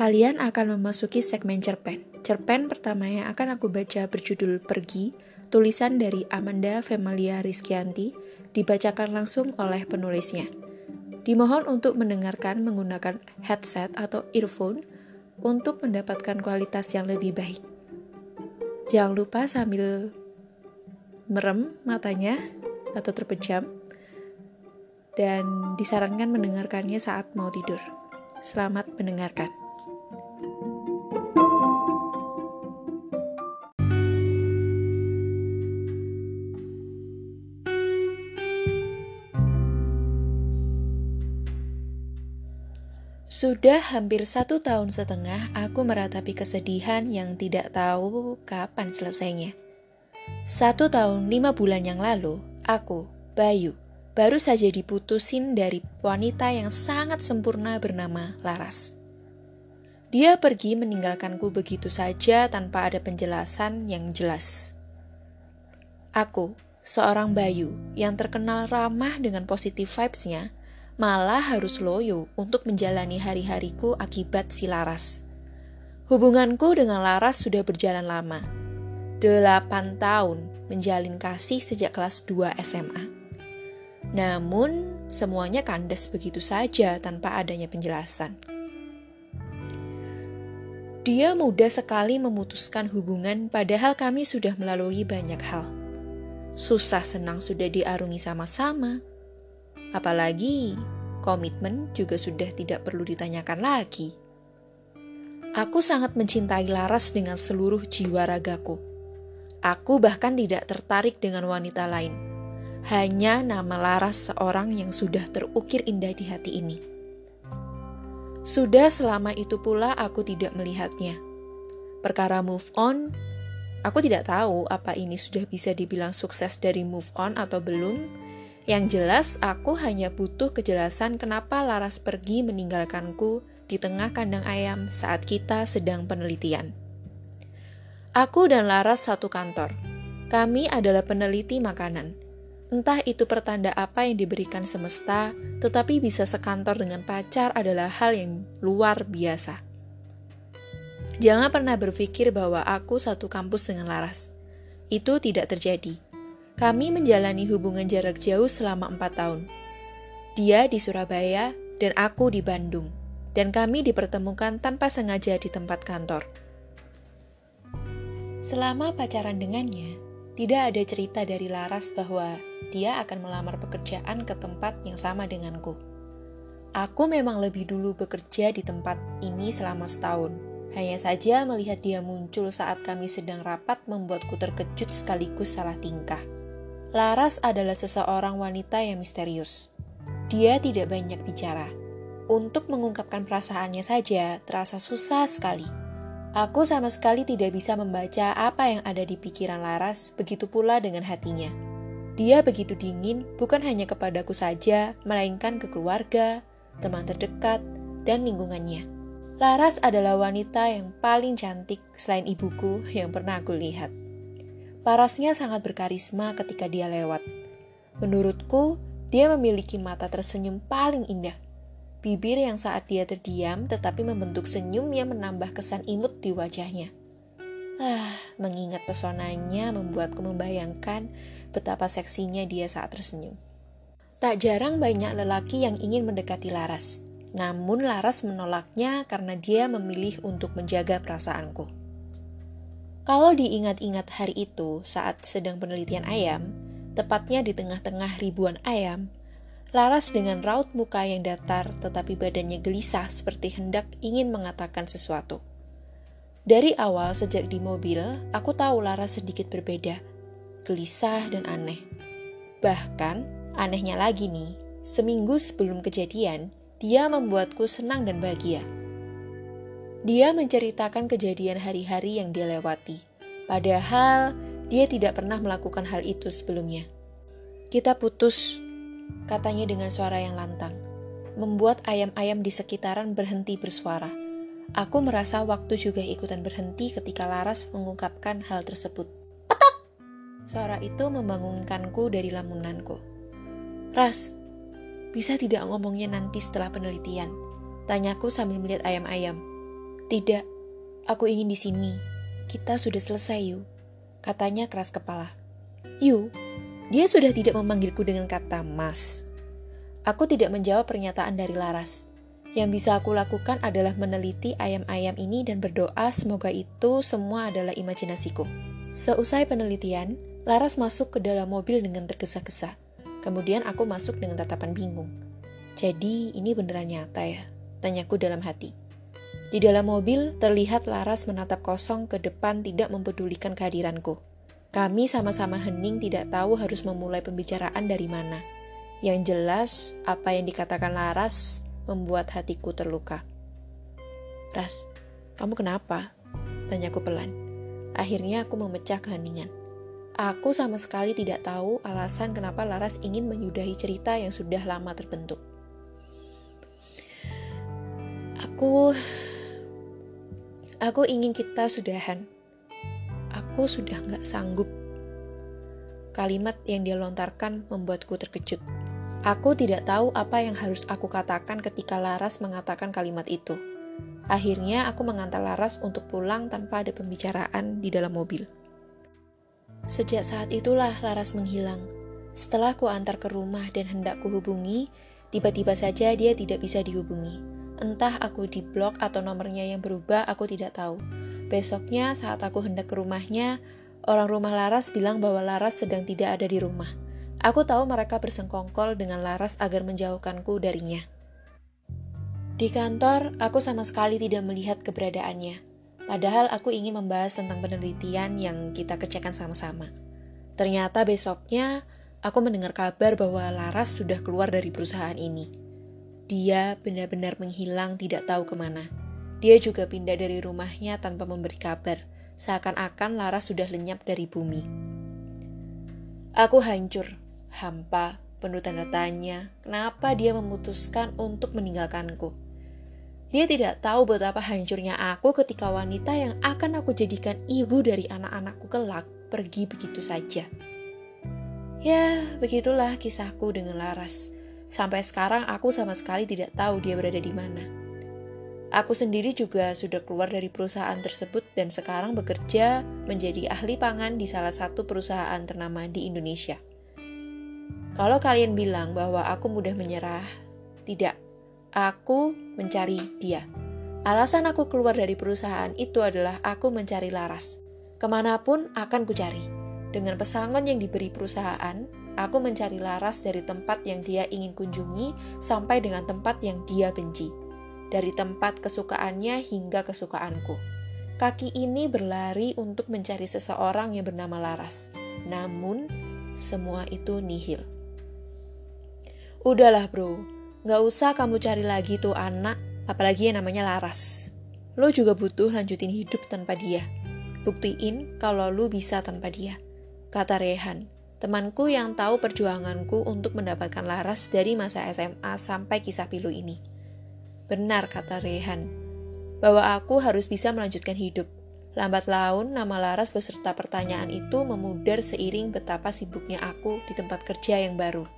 Kalian akan memasuki segmen cerpen. Cerpen pertama yang akan aku baca berjudul Pergi, tulisan dari Amanda Femalia Rizkyanti, dibacakan langsung oleh penulisnya. Dimohon untuk mendengarkan menggunakan headset atau earphone untuk mendapatkan kualitas yang lebih baik. Jangan lupa sambil merem matanya atau terpejam dan disarankan mendengarkannya saat mau tidur. Selamat mendengarkan. Sudah hampir satu tahun setengah aku meratapi kesedihan yang tidak tahu kapan selesainya. Satu tahun lima bulan yang lalu, aku, Bayu, baru saja diputusin dari wanita yang sangat sempurna bernama Laras. Dia pergi meninggalkanku begitu saja tanpa ada penjelasan yang jelas. Aku, seorang Bayu yang terkenal ramah dengan positif vibes-nya, malah harus loyo untuk menjalani hari-hariku akibat si Laras. Hubunganku dengan Laras sudah berjalan lama. Delapan tahun menjalin kasih sejak kelas 2 SMA. Namun, semuanya kandas begitu saja tanpa adanya penjelasan. Dia mudah sekali memutuskan hubungan padahal kami sudah melalui banyak hal. Susah senang sudah diarungi sama-sama, Apalagi komitmen juga sudah tidak perlu ditanyakan lagi. Aku sangat mencintai Laras dengan seluruh jiwa ragaku. Aku bahkan tidak tertarik dengan wanita lain. Hanya nama Laras seorang yang sudah terukir indah di hati ini. Sudah selama itu pula aku tidak melihatnya. Perkara move on, aku tidak tahu apa ini sudah bisa dibilang sukses dari move on atau belum, yang jelas, aku hanya butuh kejelasan kenapa Laras pergi meninggalkanku di tengah kandang ayam saat kita sedang penelitian. Aku dan Laras satu kantor. Kami adalah peneliti makanan. Entah itu pertanda apa yang diberikan semesta, tetapi bisa sekantor dengan pacar adalah hal yang luar biasa. Jangan pernah berpikir bahwa aku satu kampus dengan Laras. Itu tidak terjadi. Kami menjalani hubungan jarak jauh selama empat tahun. Dia di Surabaya dan aku di Bandung, dan kami dipertemukan tanpa sengaja di tempat kantor. Selama pacaran dengannya, tidak ada cerita dari Laras bahwa dia akan melamar pekerjaan ke tempat yang sama denganku. Aku memang lebih dulu bekerja di tempat ini selama setahun. Hanya saja melihat dia muncul saat kami sedang rapat membuatku terkejut sekaligus salah tingkah. Laras adalah seseorang wanita yang misterius. Dia tidak banyak bicara. Untuk mengungkapkan perasaannya saja terasa susah sekali. Aku sama sekali tidak bisa membaca apa yang ada di pikiran Laras, begitu pula dengan hatinya. Dia begitu dingin bukan hanya kepadaku saja, melainkan ke keluarga, teman terdekat, dan lingkungannya. Laras adalah wanita yang paling cantik selain ibuku yang pernah aku lihat. Parasnya sangat berkarisma ketika dia lewat. Menurutku, dia memiliki mata tersenyum paling indah. Bibir yang saat dia terdiam tetapi membentuk senyum yang menambah kesan imut di wajahnya. Ah, mengingat pesonanya membuatku membayangkan betapa seksinya dia saat tersenyum. Tak jarang banyak lelaki yang ingin mendekati Laras. Namun Laras menolaknya karena dia memilih untuk menjaga perasaanku. Kalau diingat-ingat hari itu saat sedang penelitian ayam, tepatnya di tengah-tengah ribuan ayam, Laras dengan raut muka yang datar tetapi badannya gelisah seperti hendak ingin mengatakan sesuatu. Dari awal sejak di mobil, aku tahu Laras sedikit berbeda, gelisah dan aneh. Bahkan, anehnya lagi nih, seminggu sebelum kejadian, dia membuatku senang dan bahagia. Dia menceritakan kejadian hari-hari yang dia lewati, padahal dia tidak pernah melakukan hal itu sebelumnya. Kita putus, katanya dengan suara yang lantang, membuat ayam-ayam di sekitaran berhenti bersuara. Aku merasa waktu juga ikutan berhenti ketika Laras mengungkapkan hal tersebut. Petok! Suara itu membangunkanku dari lamunanku. Ras, bisa tidak ngomongnya nanti setelah penelitian? Tanyaku sambil melihat ayam-ayam. Tidak, aku ingin di sini. Kita sudah selesai, Yu. Katanya keras kepala. Yu, dia sudah tidak memanggilku dengan kata mas. Aku tidak menjawab pernyataan dari Laras. Yang bisa aku lakukan adalah meneliti ayam-ayam ini dan berdoa semoga itu semua adalah imajinasiku. Seusai penelitian, Laras masuk ke dalam mobil dengan tergesa-gesa. Kemudian aku masuk dengan tatapan bingung. Jadi ini beneran nyata ya? Tanyaku dalam hati. Di dalam mobil, terlihat Laras menatap kosong ke depan tidak mempedulikan kehadiranku. Kami sama-sama hening tidak tahu harus memulai pembicaraan dari mana. Yang jelas, apa yang dikatakan Laras membuat hatiku terluka. Ras, kamu kenapa? Tanyaku pelan. Akhirnya aku memecah keheningan. Aku sama sekali tidak tahu alasan kenapa Laras ingin menyudahi cerita yang sudah lama terbentuk. Aku... Aku ingin kita sudahan. Aku sudah gak sanggup. Kalimat yang dia lontarkan membuatku terkejut. Aku tidak tahu apa yang harus aku katakan ketika Laras mengatakan kalimat itu. Akhirnya aku mengantar Laras untuk pulang tanpa ada pembicaraan di dalam mobil. Sejak saat itulah Laras menghilang. Setelah ku antar ke rumah dan hendak kuhubungi, tiba-tiba saja dia tidak bisa dihubungi. Entah aku di blok atau nomornya yang berubah, aku tidak tahu. Besoknya saat aku hendak ke rumahnya, orang rumah Laras bilang bahwa Laras sedang tidak ada di rumah. Aku tahu mereka bersengkongkol dengan Laras agar menjauhkanku darinya. Di kantor, aku sama sekali tidak melihat keberadaannya. Padahal aku ingin membahas tentang penelitian yang kita kerjakan sama-sama. Ternyata besoknya, aku mendengar kabar bahwa Laras sudah keluar dari perusahaan ini. Dia benar-benar menghilang tidak tahu ke mana. Dia juga pindah dari rumahnya tanpa memberi kabar, seakan-akan Laras sudah lenyap dari bumi. Aku hancur, hampa, penuh tanda tanya, kenapa dia memutuskan untuk meninggalkanku. Dia tidak tahu betapa hancurnya aku ketika wanita yang akan aku jadikan ibu dari anak-anakku kelak pergi begitu saja. Ya, begitulah kisahku dengan Laras. Sampai sekarang aku sama sekali tidak tahu dia berada di mana. Aku sendiri juga sudah keluar dari perusahaan tersebut dan sekarang bekerja menjadi ahli pangan di salah satu perusahaan ternama di Indonesia. Kalau kalian bilang bahwa aku mudah menyerah, tidak. Aku mencari dia. Alasan aku keluar dari perusahaan itu adalah aku mencari Laras. Ke mana pun akan kucari. Dengan pesangon yang diberi perusahaan, aku mencari Laras dari tempat yang dia ingin kunjungi sampai dengan tempat yang dia benci. Dari tempat kesukaannya hingga kesukaanku. Kaki ini berlari untuk mencari seseorang yang bernama Laras. Namun, semua itu nihil. Udahlah bro, gak usah kamu cari lagi tuh anak, apalagi yang namanya Laras. Lo juga butuh lanjutin hidup tanpa dia. Buktiin kalau lo bisa tanpa dia. Kata Rehan, temanku yang tahu perjuanganku untuk mendapatkan Laras dari masa SMA sampai kisah pilu ini. Benar kata Rehan, bahwa aku harus bisa melanjutkan hidup. Lambat laun, nama Laras beserta pertanyaan itu memudar seiring betapa sibuknya aku di tempat kerja yang baru.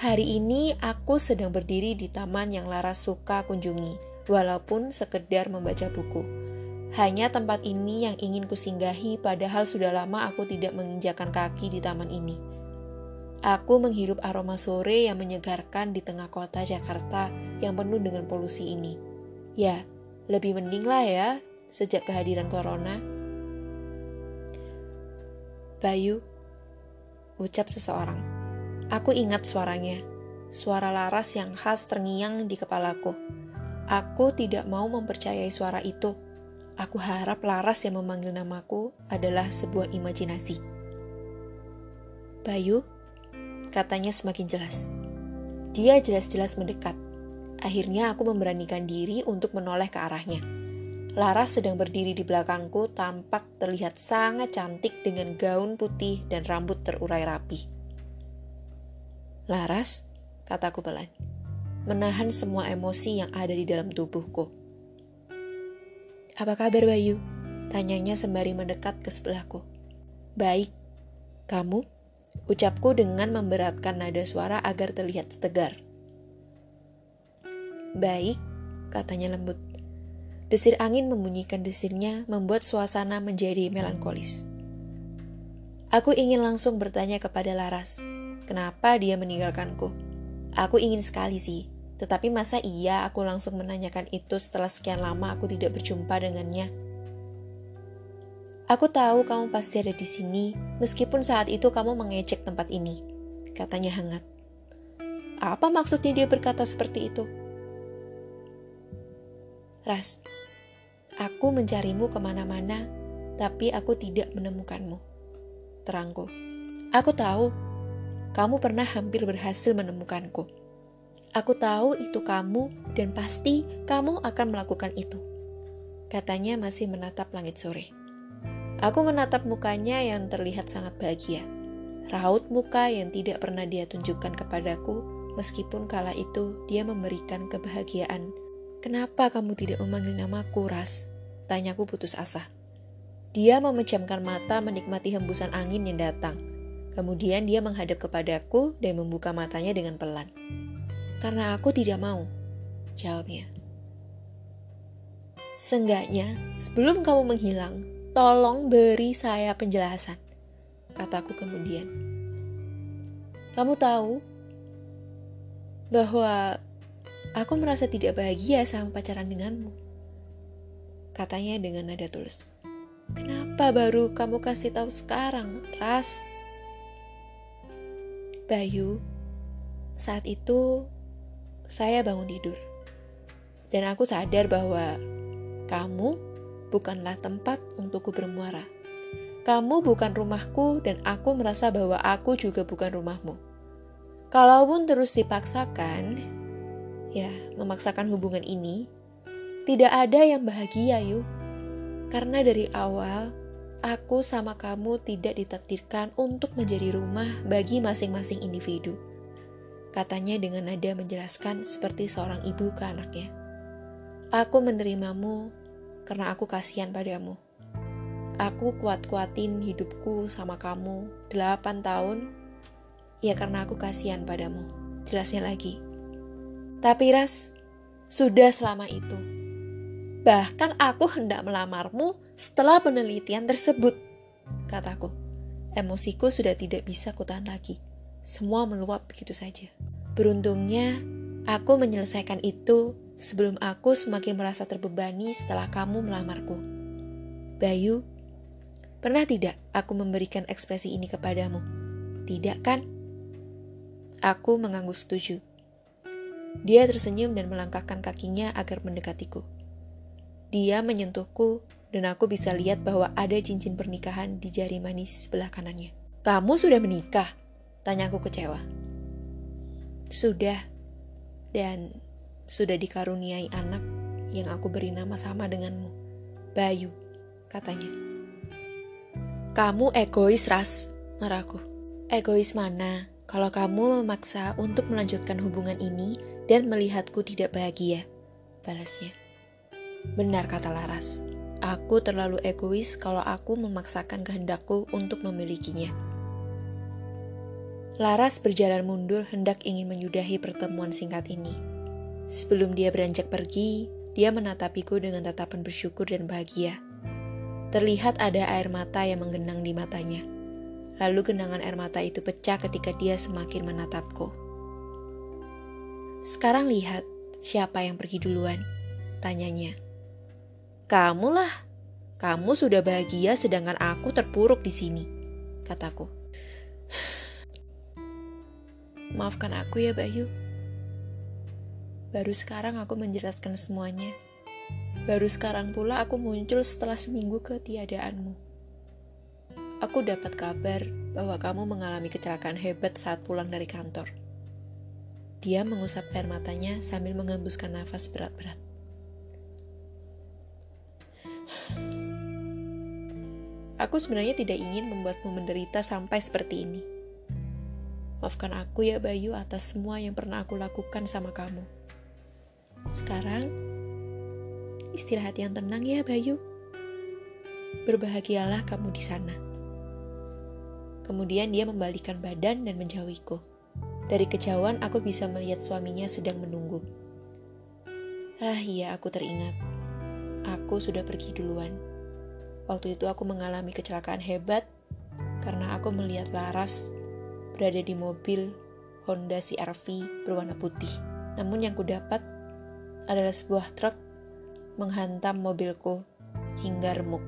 Hari ini aku sedang berdiri di taman yang Laras suka kunjungi, walaupun sekedar membaca buku. Hanya tempat ini yang ingin kusinggahi padahal sudah lama aku tidak menginjakan kaki di taman ini. Aku menghirup aroma sore yang menyegarkan di tengah kota Jakarta yang penuh dengan polusi ini. Ya, lebih mending lah ya sejak kehadiran corona. Bayu, ucap seseorang. Aku ingat suaranya, suara laras yang khas terngiang di kepalaku. Aku tidak mau mempercayai suara itu. Aku harap laras yang memanggil namaku adalah sebuah imajinasi. Bayu, katanya semakin jelas. Dia jelas-jelas mendekat. Akhirnya aku memberanikan diri untuk menoleh ke arahnya. Laras sedang berdiri di belakangku tampak terlihat sangat cantik dengan gaun putih dan rambut terurai rapi. Laras, kataku pelan, menahan semua emosi yang ada di dalam tubuhku. Apa kabar Bayu? Tanyanya sembari mendekat ke sebelahku. Baik. Kamu? Ucapku dengan memberatkan nada suara agar terlihat tegar. Baik, katanya lembut. Desir angin membunyikan desirnya membuat suasana menjadi melankolis. Aku ingin langsung bertanya kepada Laras, kenapa dia meninggalkanku? Aku ingin sekali sih, tetapi masa iya aku langsung menanyakan itu setelah sekian lama aku tidak berjumpa dengannya? Aku tahu kamu pasti ada di sini, meskipun saat itu kamu mengecek tempat ini, katanya hangat. Apa maksudnya dia berkata seperti itu? Ras, aku mencarimu ke mana-mana, tapi aku tidak menemukanmu. Terangku. Aku tahu, kamu pernah hampir berhasil menemukanku. Aku tahu itu kamu dan pasti kamu akan melakukan itu. Katanya masih menatap langit sore. Aku menatap mukanya yang terlihat sangat bahagia. Raut muka yang tidak pernah dia tunjukkan kepadaku, meskipun kala itu dia memberikan kebahagiaan Kenapa kamu tidak memanggil namaku, Ras? Tanyaku putus asa. Dia memejamkan mata menikmati hembusan angin yang datang. Kemudian dia menghadap kepadaku dan membuka matanya dengan pelan. Karena aku tidak mau, jawabnya. Seenggaknya, sebelum kamu menghilang, tolong beri saya penjelasan, kataku kemudian. Kamu tahu bahwa Aku merasa tidak bahagia sama pacaran denganmu. Katanya dengan nada tulus. Kenapa baru kamu kasih tahu sekarang, Ras? Bayu, saat itu saya bangun tidur. Dan aku sadar bahwa kamu bukanlah tempat untukku bermuara. Kamu bukan rumahku dan aku merasa bahwa aku juga bukan rumahmu. Kalaupun terus dipaksakan, ya memaksakan hubungan ini, tidak ada yang bahagia yuk. Karena dari awal, aku sama kamu tidak ditakdirkan untuk menjadi rumah bagi masing-masing individu. Katanya dengan nada menjelaskan seperti seorang ibu ke anaknya. Aku menerimamu karena aku kasihan padamu. Aku kuat-kuatin hidupku sama kamu 8 tahun, ya karena aku kasihan padamu. Jelasnya lagi, tapi Ras, sudah selama itu. Bahkan aku hendak melamarmu setelah penelitian tersebut, kataku. Emosiku sudah tidak bisa kutahan lagi. Semua meluap begitu saja. Beruntungnya, aku menyelesaikan itu sebelum aku semakin merasa terbebani setelah kamu melamarku. Bayu, pernah tidak aku memberikan ekspresi ini kepadamu? Tidak kan? Aku mengangguk setuju. Dia tersenyum dan melangkahkan kakinya agar mendekatiku. Dia menyentuhku dan aku bisa lihat bahwa ada cincin pernikahan di jari manis sebelah kanannya. Kamu sudah menikah? Tanyaku kecewa. Sudah. Dan sudah dikaruniai anak yang aku beri nama sama denganmu. Bayu, katanya. Kamu egois, Ras, marahku. Egois mana? Kalau kamu memaksa untuk melanjutkan hubungan ini dan melihatku tidak bahagia. Balasnya. Benar kata Laras. Aku terlalu egois kalau aku memaksakan kehendakku untuk memilikinya. Laras berjalan mundur hendak ingin menyudahi pertemuan singkat ini. Sebelum dia beranjak pergi, dia menatapiku dengan tatapan bersyukur dan bahagia. Terlihat ada air mata yang menggenang di matanya. Lalu genangan air mata itu pecah ketika dia semakin menatapku. Sekarang lihat siapa yang pergi duluan, tanyanya. Kamu lah, kamu sudah bahagia sedangkan aku terpuruk di sini, kataku. Maafkan aku ya Bayu. Baru sekarang aku menjelaskan semuanya. Baru sekarang pula aku muncul setelah seminggu ketiadaanmu. Aku dapat kabar bahwa kamu mengalami kecelakaan hebat saat pulang dari kantor. Dia mengusap air matanya sambil mengembuskan nafas berat-berat. Aku sebenarnya tidak ingin membuatmu menderita sampai seperti ini. Maafkan aku ya Bayu atas semua yang pernah aku lakukan sama kamu. Sekarang, istirahat yang tenang ya Bayu. Berbahagialah kamu di sana. Kemudian dia membalikan badan dan menjauhiku. Dari kejauhan aku bisa melihat suaminya sedang menunggu. Ah iya, aku teringat. aku sudah pergi duluan. Waktu itu aku mengalami kecelakaan hebat karena aku melihat Laras berada di mobil Honda CR-V berwarna putih. Namun yang kudapat adalah sebuah truk menghantam mobilku hingga remuk.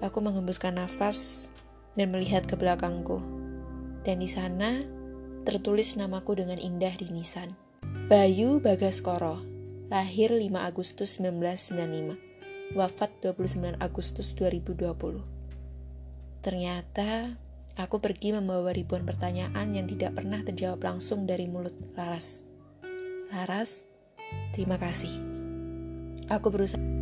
Aku mengembuskan nafas dan melihat ke belakangku. Dan di sana tertulis namaku dengan indah di nisan. Bayu Bagaskoro, lahir 5 Agustus 1995, wafat 29 Agustus 2020. Ternyata aku pergi membawa ribuan pertanyaan yang tidak pernah terjawab langsung dari mulut Laras. Laras, terima kasih. Aku berusaha